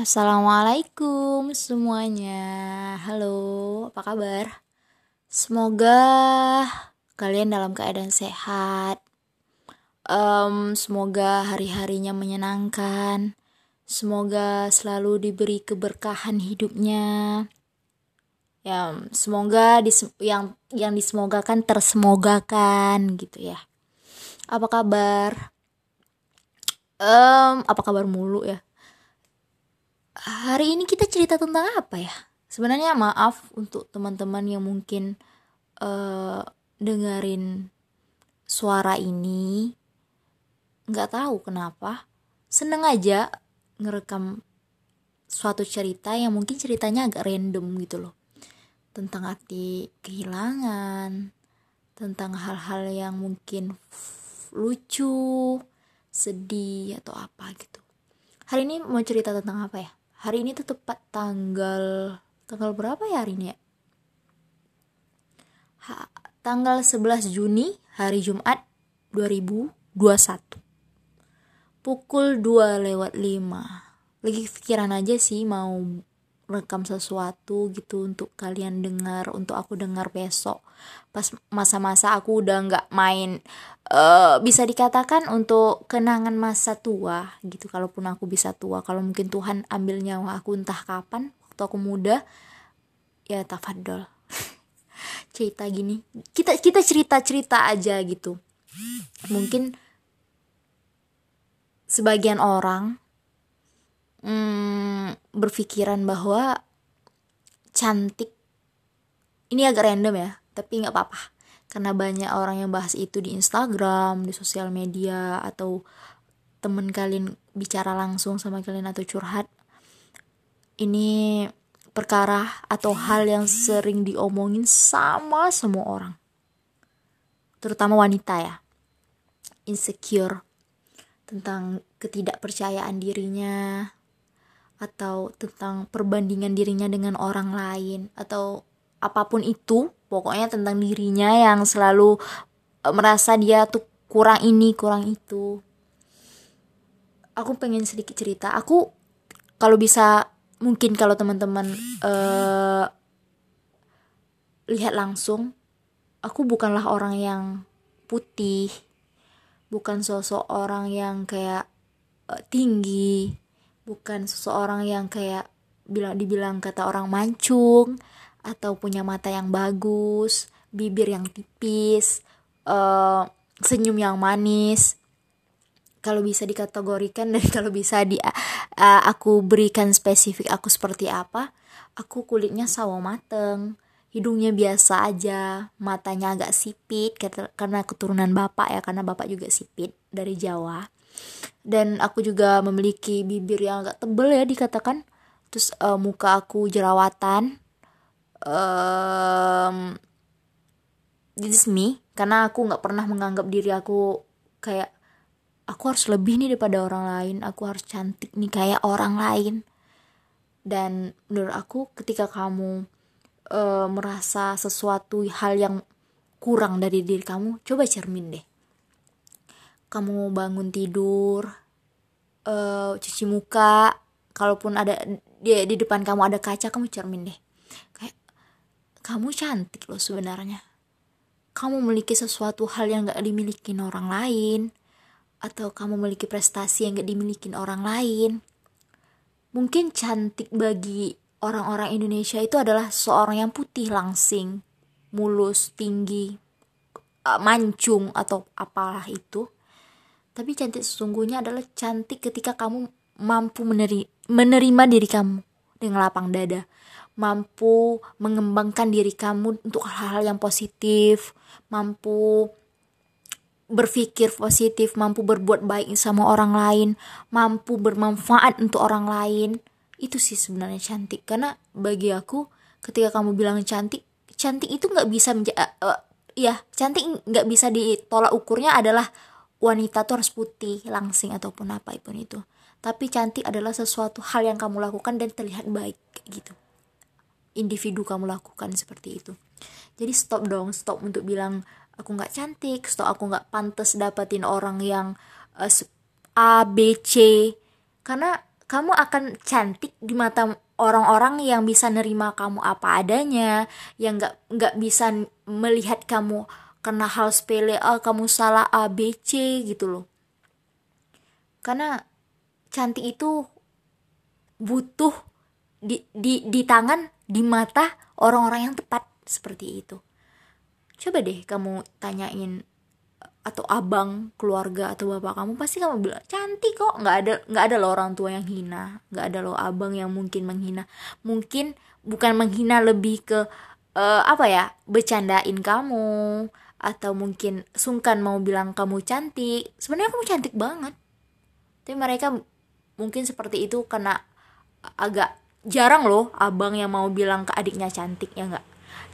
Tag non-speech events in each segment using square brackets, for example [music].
Assalamualaikum semuanya. Halo, apa kabar? Semoga kalian dalam keadaan sehat. Um, semoga hari-harinya menyenangkan. Semoga selalu diberi keberkahan hidupnya. Ya, semoga dis yang yang disemogakan tersemogakan gitu ya. Apa kabar? Um, apa kabar mulu ya? Hari ini kita cerita tentang apa ya? Sebenarnya maaf untuk teman-teman yang mungkin uh, dengerin suara ini nggak tahu kenapa. Seneng aja ngerekam suatu cerita yang mungkin ceritanya agak random gitu loh. Tentang arti kehilangan tentang hal-hal yang mungkin lucu sedih atau apa gitu. Hari ini mau cerita tentang apa ya hari ini tuh tepat tanggal tanggal berapa ya hari ini ya? Ha, tanggal 11 Juni hari Jumat 2021 pukul 2 lewat 5 lagi pikiran aja sih mau rekam sesuatu gitu untuk kalian dengar untuk aku dengar besok. Pas masa-masa aku udah nggak main uh, bisa dikatakan untuk kenangan masa tua gitu kalaupun aku bisa tua. Kalau mungkin Tuhan ambil nyawa aku entah kapan waktu aku muda ya tafadol [laughs] cerita gini. Kita kita cerita cerita aja gitu. Mungkin sebagian orang hmm, berpikiran bahwa cantik ini agak random ya tapi nggak apa-apa. Karena banyak orang yang bahas itu di Instagram di sosial media atau temen kalian bicara langsung sama kalian atau curhat ini perkara atau hal yang sering diomongin sama semua orang. Terutama wanita ya. Insecure tentang ketidakpercayaan dirinya atau tentang perbandingan dirinya dengan orang lain atau apa pun itu pokoknya tentang dirinya yang selalu e, merasa dia tuh kurang ini kurang itu. Aku pengen sedikit cerita. Aku kalau bisa mungkin kalau teman-teman uh, lihat langsung aku bukanlah orang yang putih bukan sosok orang yang kayak uh, tinggi bukan seseorang yang kayak bilang dibilang kata orang mancung atau punya mata yang bagus, bibir yang tipis, uh, senyum yang manis. Kalau bisa dikategorikan dan [laughs] kalau bisa di uh, aku berikan spesifik aku seperti apa, aku kulitnya sawo mateng, hidungnya biasa aja, matanya agak sipit karena keturunan bapak ya, karena bapak juga sipit dari Jawa dan aku juga memiliki bibir yang agak tebel ya dikatakan. Terus uh, muka aku jerawatan. Um, this me. Karena aku nggak pernah menganggap diri aku kayak aku harus lebih nih daripada orang lain. Aku harus cantik nih kayak orang lain. Dan menurut aku ketika kamu uh, merasa sesuatu hal yang kurang dari diri kamu coba cermin deh kamu bangun tidur uh, cuci muka kalaupun ada di, di depan kamu ada kaca kamu cermin deh. Kayak kamu cantik loh sebenarnya. Kamu memiliki sesuatu hal yang gak dimiliki orang lain atau kamu memiliki prestasi yang gak dimiliki orang lain. Mungkin cantik bagi orang-orang Indonesia itu adalah seorang yang putih langsing mulus tinggi eh, mancung atau apalah itu tapi cantik sesungguhnya adalah cantik ketika kamu mampu meneri menerima diri kamu dengan lapang dada. Mampu mengembangkan diri kamu untuk hal-hal yang positif mampu berpikir positif mampu berbuat baik sama orang lain mampu bermanfaat untuk orang lain. Itu sih sebenarnya cantik. Karena bagi aku ketika kamu bilang cantik cantik itu nggak bisa menja uh, ya cantik nggak bisa ditolak ukurnya adalah wanita tuh harus putih, langsing ataupun apa pun itu. Tapi cantik adalah sesuatu hal yang kamu lakukan dan terlihat baik gitu. Individu kamu lakukan seperti itu. Jadi stop dong, stop untuk bilang aku nggak cantik, stop aku nggak pantas dapatin orang yang uh, A, B, C. Karena kamu akan cantik di mata orang-orang yang bisa nerima kamu apa adanya yang nggak nggak bisa melihat kamu kena hal sepele ah kamu salah A B C gitu loh. Karena cantik itu butuh di di di tangan di mata orang-orang yang tepat seperti itu. Coba deh kamu tanyain atau abang keluarga atau bapak kamu pasti kamu bilang cantik kok nggak ada nggak ada loh orang tua yang hina nggak ada loh abang yang mungkin menghina. Mungkin bukan menghina lebih ke uh, apa ya bercandain kamu atau mungkin sungkan mau bilang kamu cantik. Sebenarnya kamu cantik banget. Tapi mereka mungkin seperti itu karena agak jarang loh abang yang mau bilang ke adiknya cantik ya nggak?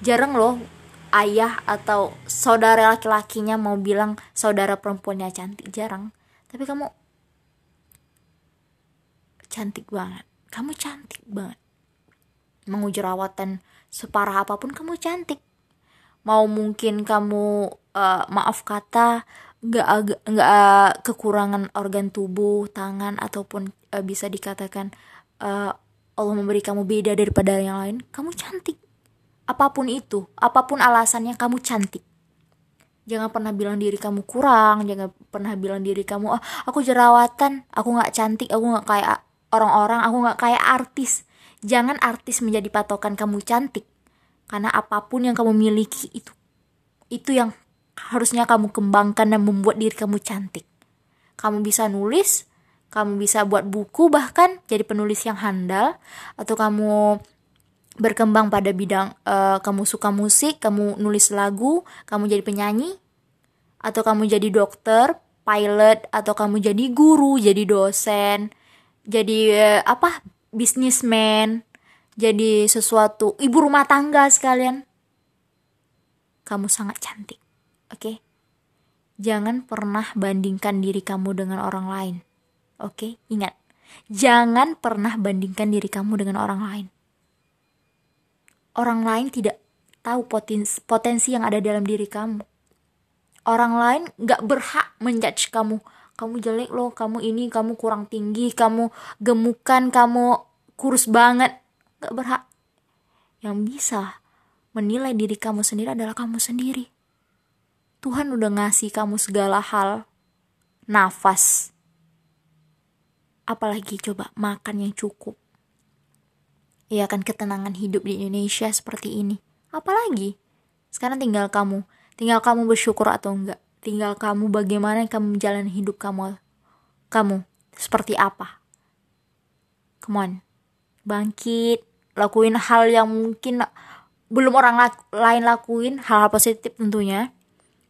Jarang loh ayah atau saudara laki-lakinya mau bilang saudara perempuannya cantik jarang. Tapi kamu cantik banget. Kamu cantik banget. Mau jerawatan separah apa pun kamu cantik mau mungkin kamu uh, maaf kata nggak nggak kekurangan organ tubuh tangan ataupun uh, bisa dikatakan uh, Allah memberi kamu beda daripada yang lain kamu cantik apa pun itu, apa pun alasannya kamu cantik. Jangan pernah bilang diri kamu kurang, jangan pernah bilang diri kamu, ah aku jerawatan, aku nggak cantik, aku nggak kayak orang-orang, aku nggak kayak artis. Jangan artis menjadi patokan kamu cantik, karena apa pun yang kamu miliki itu, itu yang harusnya kamu kembangkan dan membuat diri kamu cantik. Kamu bisa nulis, kamu bisa buat buku bahkan jadi penulis yang handal, atau kamu berkembang pada bidang uh, kamu suka musik, kamu nulis lagu, kamu jadi penyanyi, atau kamu jadi dokter, pilot, atau kamu jadi guru, jadi dosen, jadi uh, apa bisnismen, jadi sesuatu ibu rumah tangga sekalian. Kamu sangat cantik, oke? Okay? Jangan pernah bandingkan diri kamu dengan orang lain, oke? Okay? Ingat, jangan pernah bandingkan diri kamu dengan orang lain orang lain tidak tahu potensi, potensi yang ada dalam diri kamu. Orang lain gak berhak menjudge kamu. Kamu jelek loh, kamu ini, kamu kurang tinggi, kamu gemukan, kamu kurus banget. Gak berhak. Yang bisa menilai diri kamu sendiri adalah kamu sendiri. Tuhan udah ngasih kamu segala hal. Nafas. Apalagi coba makan yang cukup ya kan ketenangan hidup di Indonesia seperti ini. Apalagi sekarang tinggal kamu, tinggal kamu bersyukur atau enggak, tinggal kamu bagaimana kamu menjalani hidup kamu, kamu seperti apa. Come on, bangkit, lakuin hal yang mungkin belum orang lain lakuin, hal-hal positif tentunya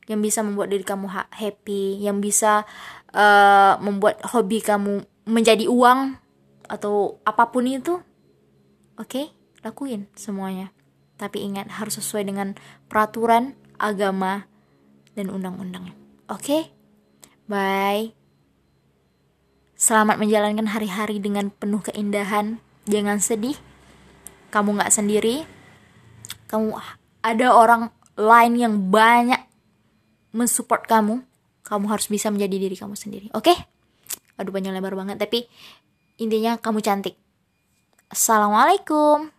yang bisa membuat diri kamu happy, yang bisa uh, membuat hobi kamu menjadi uang atau apa pun itu Oke, okay? lakuin semuanya. Tapi ingat harus sesuai dengan peraturan agama dan undang-undang. Oke? Okay? Bye. Selamat menjalankan hari-hari dengan penuh keindahan. Jangan sedih. Kamu gak sendiri. Kamu ada orang lain yang banyak mensupport kamu. Kamu harus bisa menjadi diri kamu sendiri. Oke? Okay? Aduh panjang lebar banget. Tapi intinya kamu cantik Assalamualaikum.